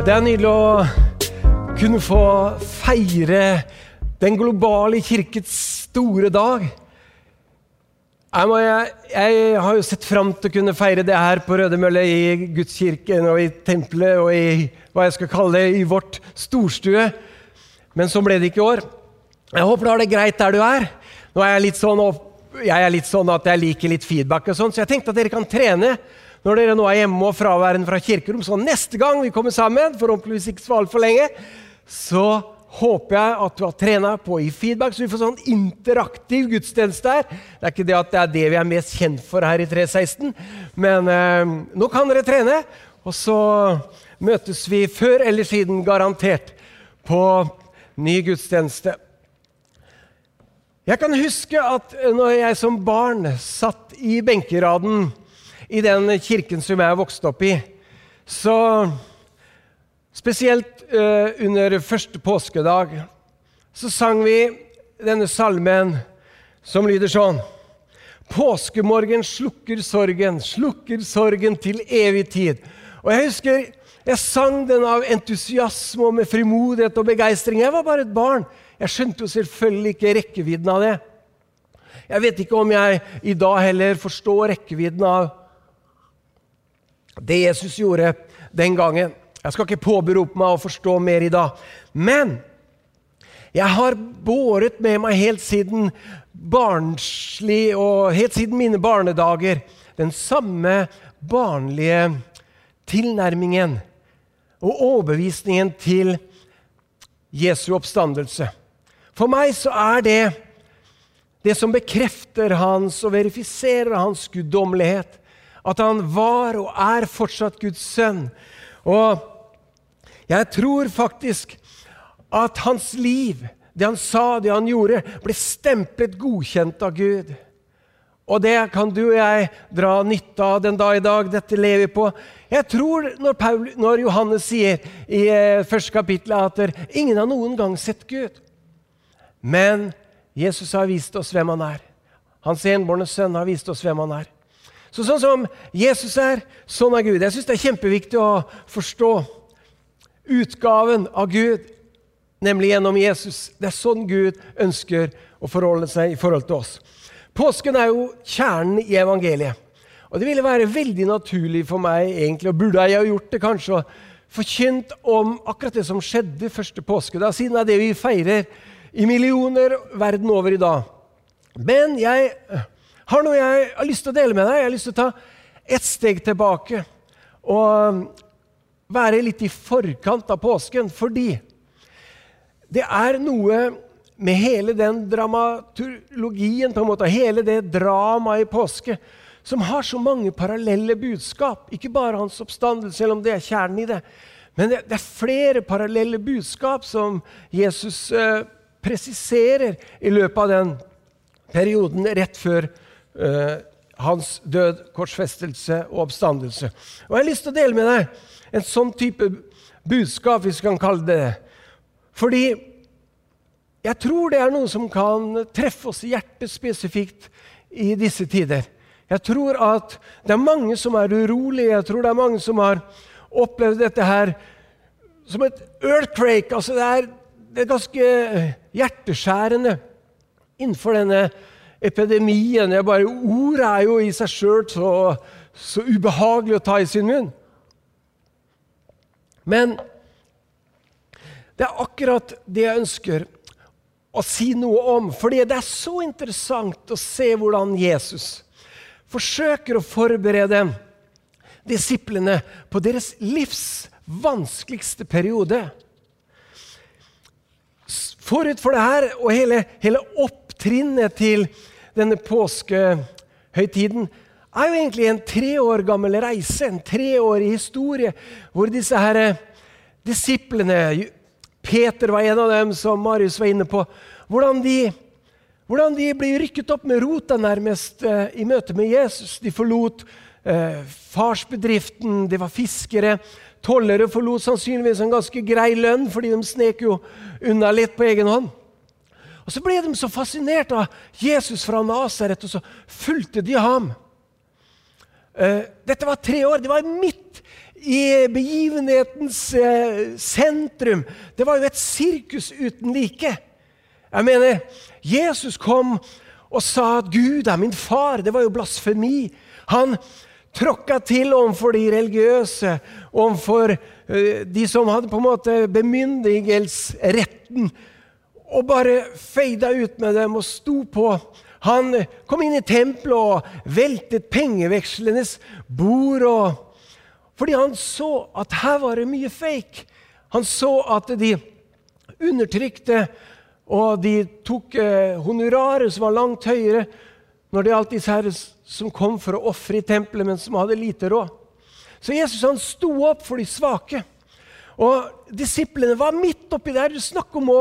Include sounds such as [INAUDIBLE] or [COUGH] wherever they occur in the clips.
Det er nydelig å kunne få feire den globale kirkets store dag. Jeg, må, jeg, jeg, har jo sett fram til å kunne feire det her på Rødemølle, i gudskirken og i tempelet og i hva jeg skal kalle det, i vårt storstue. Men så ble det ikke i år. Jeg håper du har det greit der du er. Nå er jeg litt sånn, jeg er litt sånn at jeg liker litt feedback, og sånn, så jeg tenkte at dere kan trene når dere nå er hjemme og fraværende fra kirkerom. Så neste gang vi kommer sammen, forhåpentligvis ikke så altfor lenge, så håper jeg at du har trena på i feedback, så vi får sånn interaktiv gudstjeneste her. Det er ikke det at det er det vi er mest kjent for her i 316, men eh, nå kan dere trene. Og så møtes vi før eller siden, garantert, på ny gudstjeneste. Jeg kan huske at når jeg som barn satt i benkeraden i den kirken som jeg vokste opp i, så Spesielt uh, under første påskedag så sang vi denne salmen som lyder sånn Påskemorgen slukker sorgen, slukker sorgen til evig tid. Og jeg husker jeg sang den av entusiasme og med frimodighet og begeistring. Jeg var bare et barn. Jeg skjønte jo selvfølgelig ikke rekkevidden av det. Jeg vet ikke om jeg i dag heller forstår rekkevidden av det Jesus gjorde den gangen. Jeg skal ikke påberope meg å forstå mer i dag. Men jeg har båret med meg helt siden barnslig og helt siden mine barnedager den samme barnlige tilnærmingen og overbevisningen til Jesu oppstandelse. For meg så er det det som bekrefter hans og verifiserer hans guddommelighet. At han var og er fortsatt Guds sønn. Og jeg tror faktisk at hans liv, det han sa, det han gjorde, ble stemplet godkjent av Gud. Og det kan du og jeg dra nytte av den dag i dag. Dette lever vi på. Jeg tror når, Paul, når Johannes sier i eh, første kapittel at ingen har noen gang sett Gud. Men Jesus har vist oss hvem han er. Hans enbårne sønn har vist oss hvem han er. Så sånn som Jesus er, sånn er Gud. Jeg syns det er kjempeviktig å forstå utgaven av Gud, nemlig gjennom Jesus. Det er sånn Gud ønsker å forholde seg i forhold til oss. Påsken er jo kjernen i evangeliet. Og Det ville være veldig naturlig for meg, egentlig, og burde jeg ha gjort det kanskje, å forkynt om akkurat det som skjedde første påskedag, siden det er det vi feirer i millioner verden over i dag. Men jeg har noe jeg har lyst til å dele med deg. Jeg har lyst til å ta ett steg tilbake og være litt i forkant av påsken, fordi det er noe med hele den dramaturgien, på en måte, hele det dramaet i påske, som har så mange parallelle budskap. Ikke bare hans oppstandelse, selv om det er kjernen i det. Men det, det er flere parallelle budskap som Jesus eh, presiserer i løpet av den perioden rett før hans død, korsfestelse og oppstandelse. Og Jeg har lyst til å dele med deg en sånn type budskap, hvis vi kan kalle det det. Fordi jeg tror det er noe som kan treffe oss i hjertet spesifikt i disse tider. Jeg tror at det er mange som er urolige. Jeg tror det er mange som har opplevd dette her som et earthquake. Altså det, er, det er ganske hjerteskjærende innenfor denne epidemien. Bare, Ordet er jo i seg sjøl så, så ubehagelig å ta i sin munn. Men det er akkurat det jeg ønsker å si noe om. Fordi det er så interessant å se hvordan Jesus forsøker å forberede disiplene på deres livs vanskeligste periode. Forut for det her og hele, hele opptrinnet til denne påskehøytiden er jo egentlig en tre år gammel reise, en treårig historie, hvor disse her eh, disiplene Peter var en av dem, som Marius var inne på. Hvordan de, hvordan de blir rykket opp med rota nærmest eh, i møte med Jesus. De forlot eh, farsbedriften, de var fiskere. Tollere forlot sannsynligvis en ganske grei lønn, fordi de snek jo unna litt på egen hånd. Og Så ble de så fascinert av Jesus fra Nasaret, og så fulgte de ham. Eh, dette var tre år. Det var midt i begivenhetens eh, sentrum. Det var jo et sirkus uten like. Jeg mener, Jesus kom og sa at 'Gud er min far'. Det var jo blasfemi. Han tråkka til overfor de religiøse, overfor uh, de som hadde på en måte bemyndigelsesretten, og bare feida ut med dem og sto på. Han kom inn i tempelet og veltet pengevekslenes bord. og fordi han så at her var det mye fake. Han så at de undertrykte, og de tok eh, honorarer som var langt høyere når det gjaldt disse her som kom for å ofre i tempelet, men som hadde lite råd. Så Jesus han sto opp for de svake. Og Disiplene var midt oppi der. Snakk om å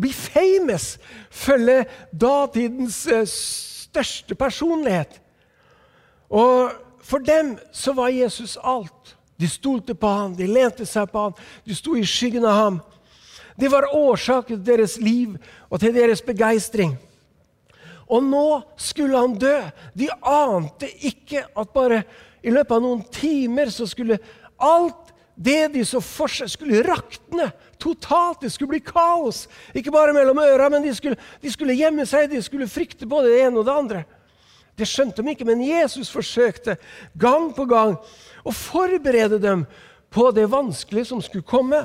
bli famous! Følge datidens eh, største personlighet. Og for dem så var Jesus alt. De stolte på ham, de lente seg på ham, de sto i skyggen av ham. Det var årsaken til deres liv og til deres begeistring. Og nå skulle han dø. De ante ikke at bare i løpet av noen timer så skulle alt det de så for seg, skulle rakne totalt. Det skulle bli kaos. Ikke bare mellom øra, men de skulle, de skulle gjemme seg. De skulle frykte både det ene og det andre. Det skjønte de ikke, men Jesus forsøkte gang på gang å forberede dem på det vanskelige som skulle komme.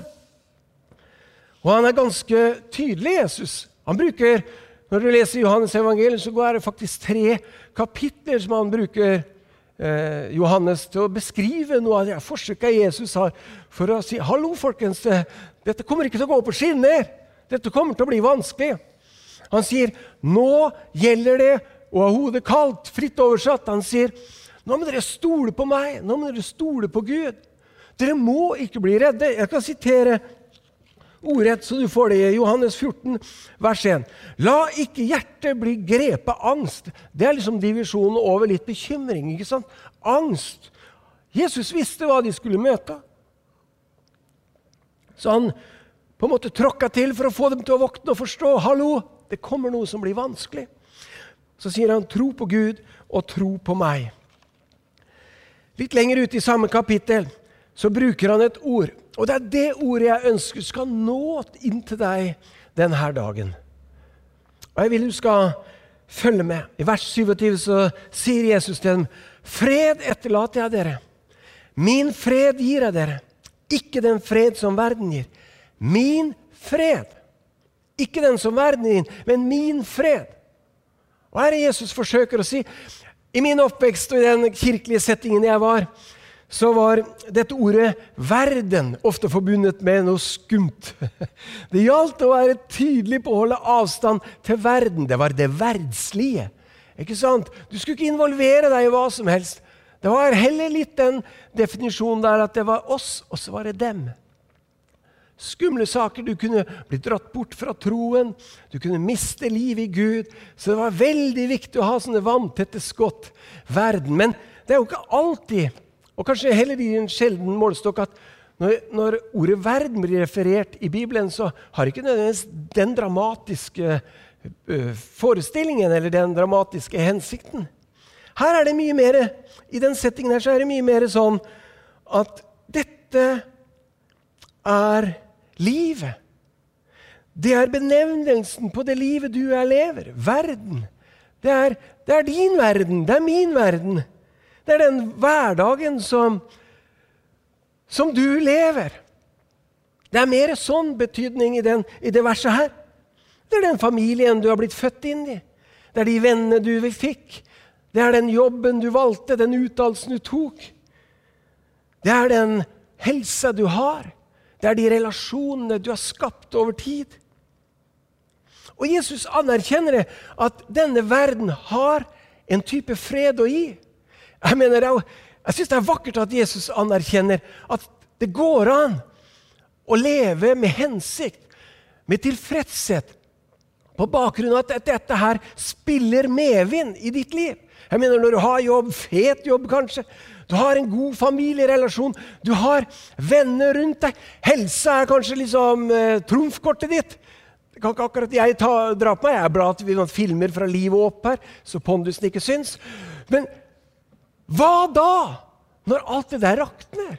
Og han er ganske tydelig, Jesus. Han bruker, Når du leser Johannes evangelium, så er det faktisk tre kapitler som han bruker eh, Johannes til å beskrive noe av det forsøket Jesus har for å si hallo, folkens, dette kommer ikke til å gå på skinner. Dette kommer til å bli vanskelig. Han sier nå gjelder det å ha hodet kaldt, fritt oversatt. Han sier, 'Nå må dere stole på meg. Nå må dere stole på Gud.' Dere må ikke bli redde. Jeg kan sitere ordrett, så du får det i Johannes 14, vers 1. La ikke hjertet bli grepet angst. Det er liksom divisjonen over litt bekymring. ikke sant? Angst. Jesus visste hva de skulle møte. Så han på en måte tråkka til for å få dem til å våkne og forstå. Hallo, det kommer noe som blir vanskelig så sier han 'tro på Gud og tro på meg'. Litt lenger ute i samme kapittel så bruker han et ord. Og det er det ordet jeg ønsker skal nå inn til deg denne dagen. Og Jeg vil du skal følge med. I vers 27 så sier Jesus til dem, 'Fred etterlater jeg dere. Min fred gir jeg dere. Ikke den fred som verden gir. Min fred. Ikke den som verden gir, men min fred. Hva er det Jesus forsøker å si? I min oppvekst og i den kirkelige settingen jeg var, så var dette ordet 'verden' ofte forbundet med noe skumt. [LAUGHS] Det gjaldt å være tydelig på å holde avstand til verden. Det var det verdslige. Ikke sant? Du skulle ikke involvere deg i hva som helst. Det var heller litt den definisjonen der at det var oss, og så var det dem skumle saker. Du kunne bli dratt bort fra troen. Du kunne miste livet i Gud. Så det var veldig viktig å ha sånne vanntette skott. Verden. Men det er jo ikke alltid, og kanskje heller i en sjelden målestokk, at når, når, ordet 'verden' blir referert i Bibelen, så har ikke nødvendigvis den dramatiske forestillingen eller den dramatiske hensikten. Her er det mye mer, I den settingen her så er det mye mer sånn at dette er livet. Det er benevnelsen på det livet du er lever. Verden. Det er, det er, din verden. Det er min verden. Det er den hverdagen som, som du lever. Det er mer sånn betydning i, den, i det verset her. Det er den familien du har blitt født inn i. Det er de vennene du fikk. Det er den jobben du valgte, den utdannelsen du tok. Det er den helsa du har. Det er de relasjonene du har skapt over tid. Og Jesus anerkjenner at denne verden har en type fred å gi. Jeg mener, jeg syns det er vakkert at Jesus anerkjenner at det går an å leve med hensikt, med tilfredshet, på bakgrunn av at dette her spiller medvind i ditt liv. Jeg mener Når du har jobb, fet jobb kanskje, du har en god familierelasjon, du har venner rundt deg Helsa er kanskje liksom eh, trumfkortet ditt. Det kan ikke akkurat jeg ta, dra på meg. Jeg er glad at vi filmer fra livet opp her, så pondusen ikke syns. Men hva da, når alt det der rakner?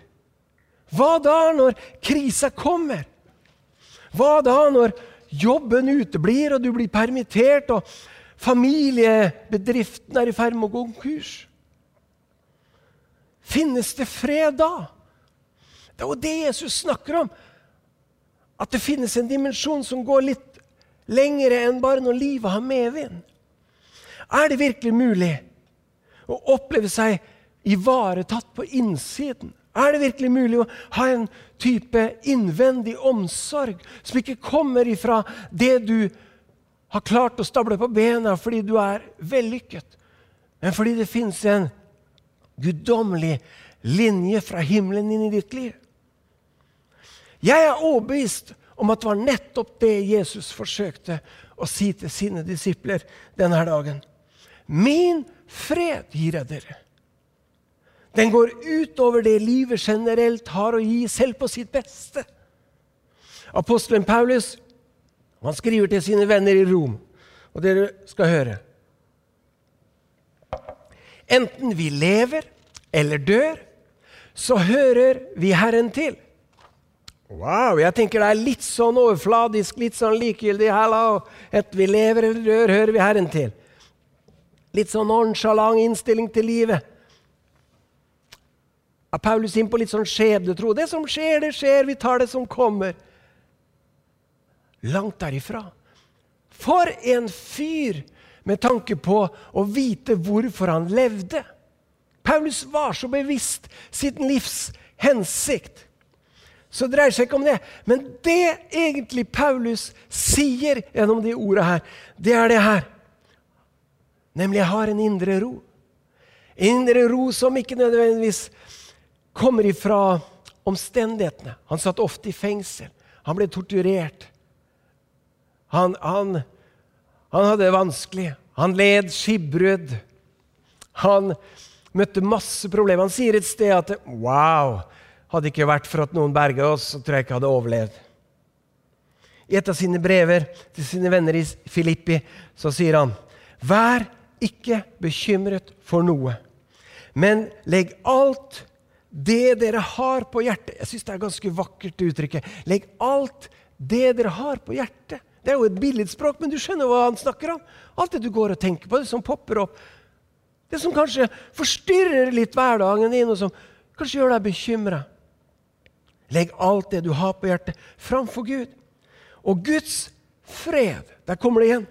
Hva da når krisa kommer? Hva da når jobben uteblir, og du blir permittert, og familiebedriften er i ferd med å gå konkurs? Finnes det fred da? Det er jo det Jesus snakker om. At det finnes en dimensjon som går litt lengre enn bare når livet har medvind. Er det virkelig mulig å oppleve seg ivaretatt på innsiden? Er det virkelig mulig å ha en type innvendig omsorg som ikke kommer ifra det du har klart å stable på bena fordi du er vellykket, men fordi det fins en guddommelig linje fra himmelen inn i ditt liv? Jeg er overbevist om at det var nettopp det Jesus forsøkte å si til sine disipler denne dagen. Min fred gir jeg dere. Den går utover det livet generelt har å gi, selv på sitt beste. Apostelen Paulus han skriver til sine venner i Rom, og dere skal høre. Enten vi lever eller dør, så hører vi Herren til. Wow, jeg tenker det er litt sånn overfladisk, litt sånn likegyldig. Hello. Enten vi lever eller dør, hører vi Herren til. Litt sånn nonsjalant innstilling til livet er Paulus inn på litt sånn skjebnetro. Det som skjer, det skjer. Vi tar det som kommer. Langt derifra. For en fyr med tanke på å vite hvorfor han levde. Paulus var så bevisst sitt livs hensikt. Så det dreier seg ikke om det. Men det egentlig Paulus sier gjennom de orda her, det er det her. Nemlig jeg har en indre ro. Indre ro som ikke nødvendigvis kommer ifra omstendighetene. Han satt ofte i fengsel. Han ble torturert. Han, han, han hadde det vanskelig. Han led skipbrudd. Han møtte masse problemer. Han sier et sted at Wow! Hadde det ikke vært for at noen berga oss, så tror jeg ikke jeg hadde overlevd. I et av sine brever til sine venner i Filippi så sier han Vær ikke bekymret for noe, men legg alt det dere har på hjertet Jeg syns det er ganske vakkert uttrykket. Legg alt det dere har på hjertet. Det er jo et billedspråk, men du skjønner hva han snakker om. Alt det du går og tenker på, det som popper opp. Det som kanskje forstyrrer litt hverdagen din, og som kanskje gjør deg bekymra. Legg alt det du har på hjertet, framfor Gud. Og Guds fred, der kommer det igjen,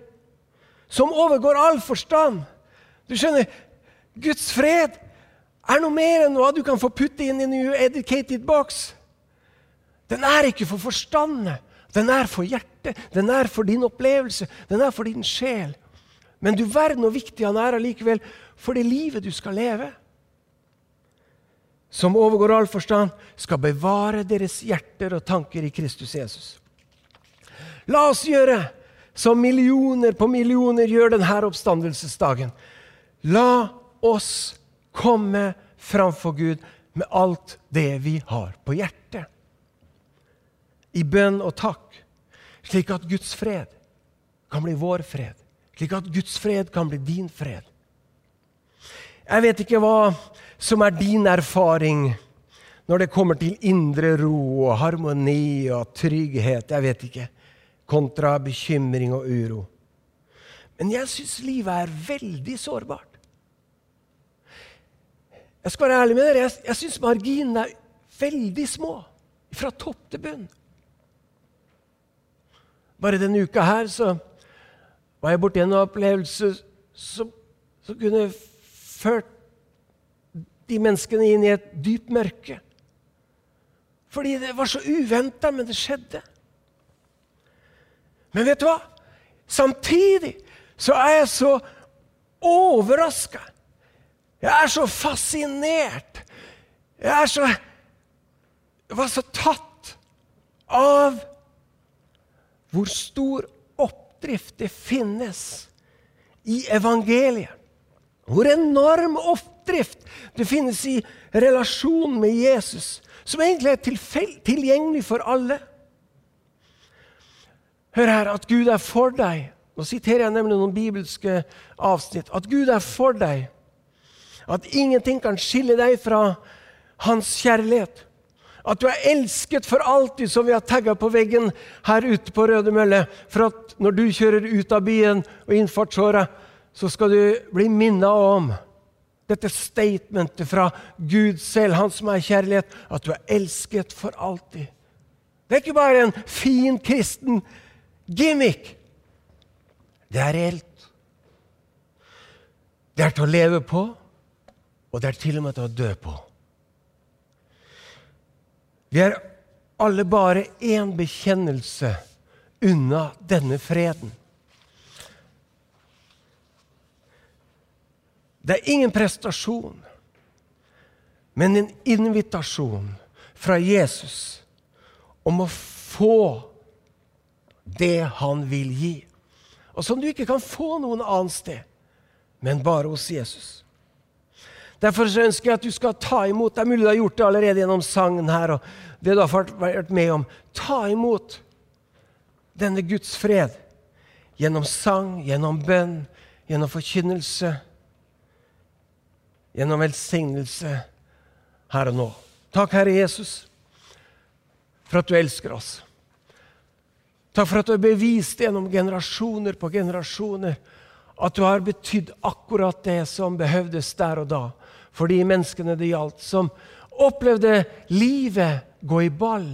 som overgår all forstand. Du skjønner, Guds fred er noe mer enn hva du kan få putte inn i en educated box. Den er ikke for forstandet. Den er for hjertet. Den er for din opplevelse. Den er for din sjel. Men du verden hvor viktig han er allikevel for det livet du skal leve. Som overgår all forstand, skal bevare deres hjerter og tanker i Kristus Jesus. La oss gjøre som millioner på millioner gjør denne oppstandelsesdagen. La oss komme framfor Gud med alt det vi har på hjertet. I bønn og takk, slik at Guds fred kan bli vår fred. Slik at Guds fred kan bli din fred. Jeg vet ikke hva som er din erfaring når det kommer til indre ro og harmoni og trygghet. Jeg vet ikke. Kontra bekymring og uro. Men jeg syns livet er veldig sårbart. Jeg skal være ærlig med dere, jeg, jeg syns marginene er veldig små. Fra topp til bunn. Bare denne uka her så var jeg borti en opplevelse som, som kunne ført de menneskene inn i et dypt mørke. Fordi det var så uventa, men det skjedde. Men vet du hva? Samtidig så er jeg så overraska jeg er så fascinert. Jeg er så Jeg var så tatt av hvor stor oppdrift det finnes i evangeliet. Hvor enorm oppdrift det finnes i relasjon med Jesus, som egentlig er tilgjengelig for alle. Hør her, at Gud er for deg. Nå siterer jeg nemlig noen bibelske avsnitt. At Gud er for deg at ingenting kan skille deg fra hans kjærlighet. At du er elsket for alltid, som vi har tagga på veggen her ute på Røde Mølle. For at når du kjører ut av byen og innfartsåret, så skal du bli minna om dette statementet fra Gud selv, Han som er kjærlighet, at du er elsket for alltid. Det er ikke bare en fin kristen gimmick. Det er reelt. Det er til å leve på, og det er til og med til å dø på. Vi er alle bare én bekjennelse unna denne freden. Det er ingen prestasjon, men en invitasjon fra Jesus om å få det han vil gi, og som du ikke kan få noen annet sted, men bare hos Jesus. Derfor ønsker jeg at du skal ta imot Det er mulig du har gjort det allerede gjennom sangen her. og det du har vært med om. Ta imot denne Guds fred gjennom sang, gjennom bønn, gjennom forkynnelse, gjennom velsignelse her og nå. Takk, Herre Jesus, for at du elsker oss. Takk for at du har bevist gjennom generasjoner på generasjoner at du har betydd akkurat det som behøvdes der og da for de menneskene det gjaldt, som opplevde livet gå i ball.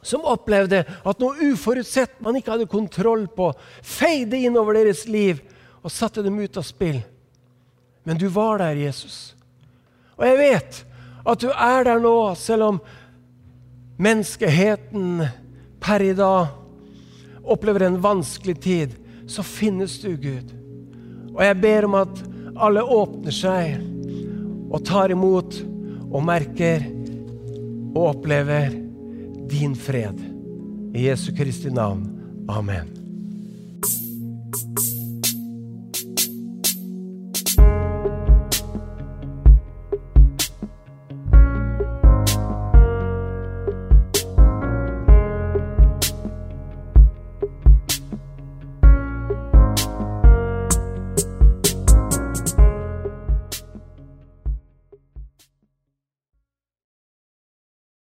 Som opplevde at noe uforutsett man ikke hadde kontroll på, feide inn over deres liv og satte dem ut av spill. Men du var der, Jesus. Og jeg vet at du er der nå, selv om menneskeheten per i dag opplever en vanskelig tid. Så finnes du, Gud. Og jeg ber om at alle åpner seg og tar imot og merker og opplever din fred. I Jesu Kristi navn. Amen.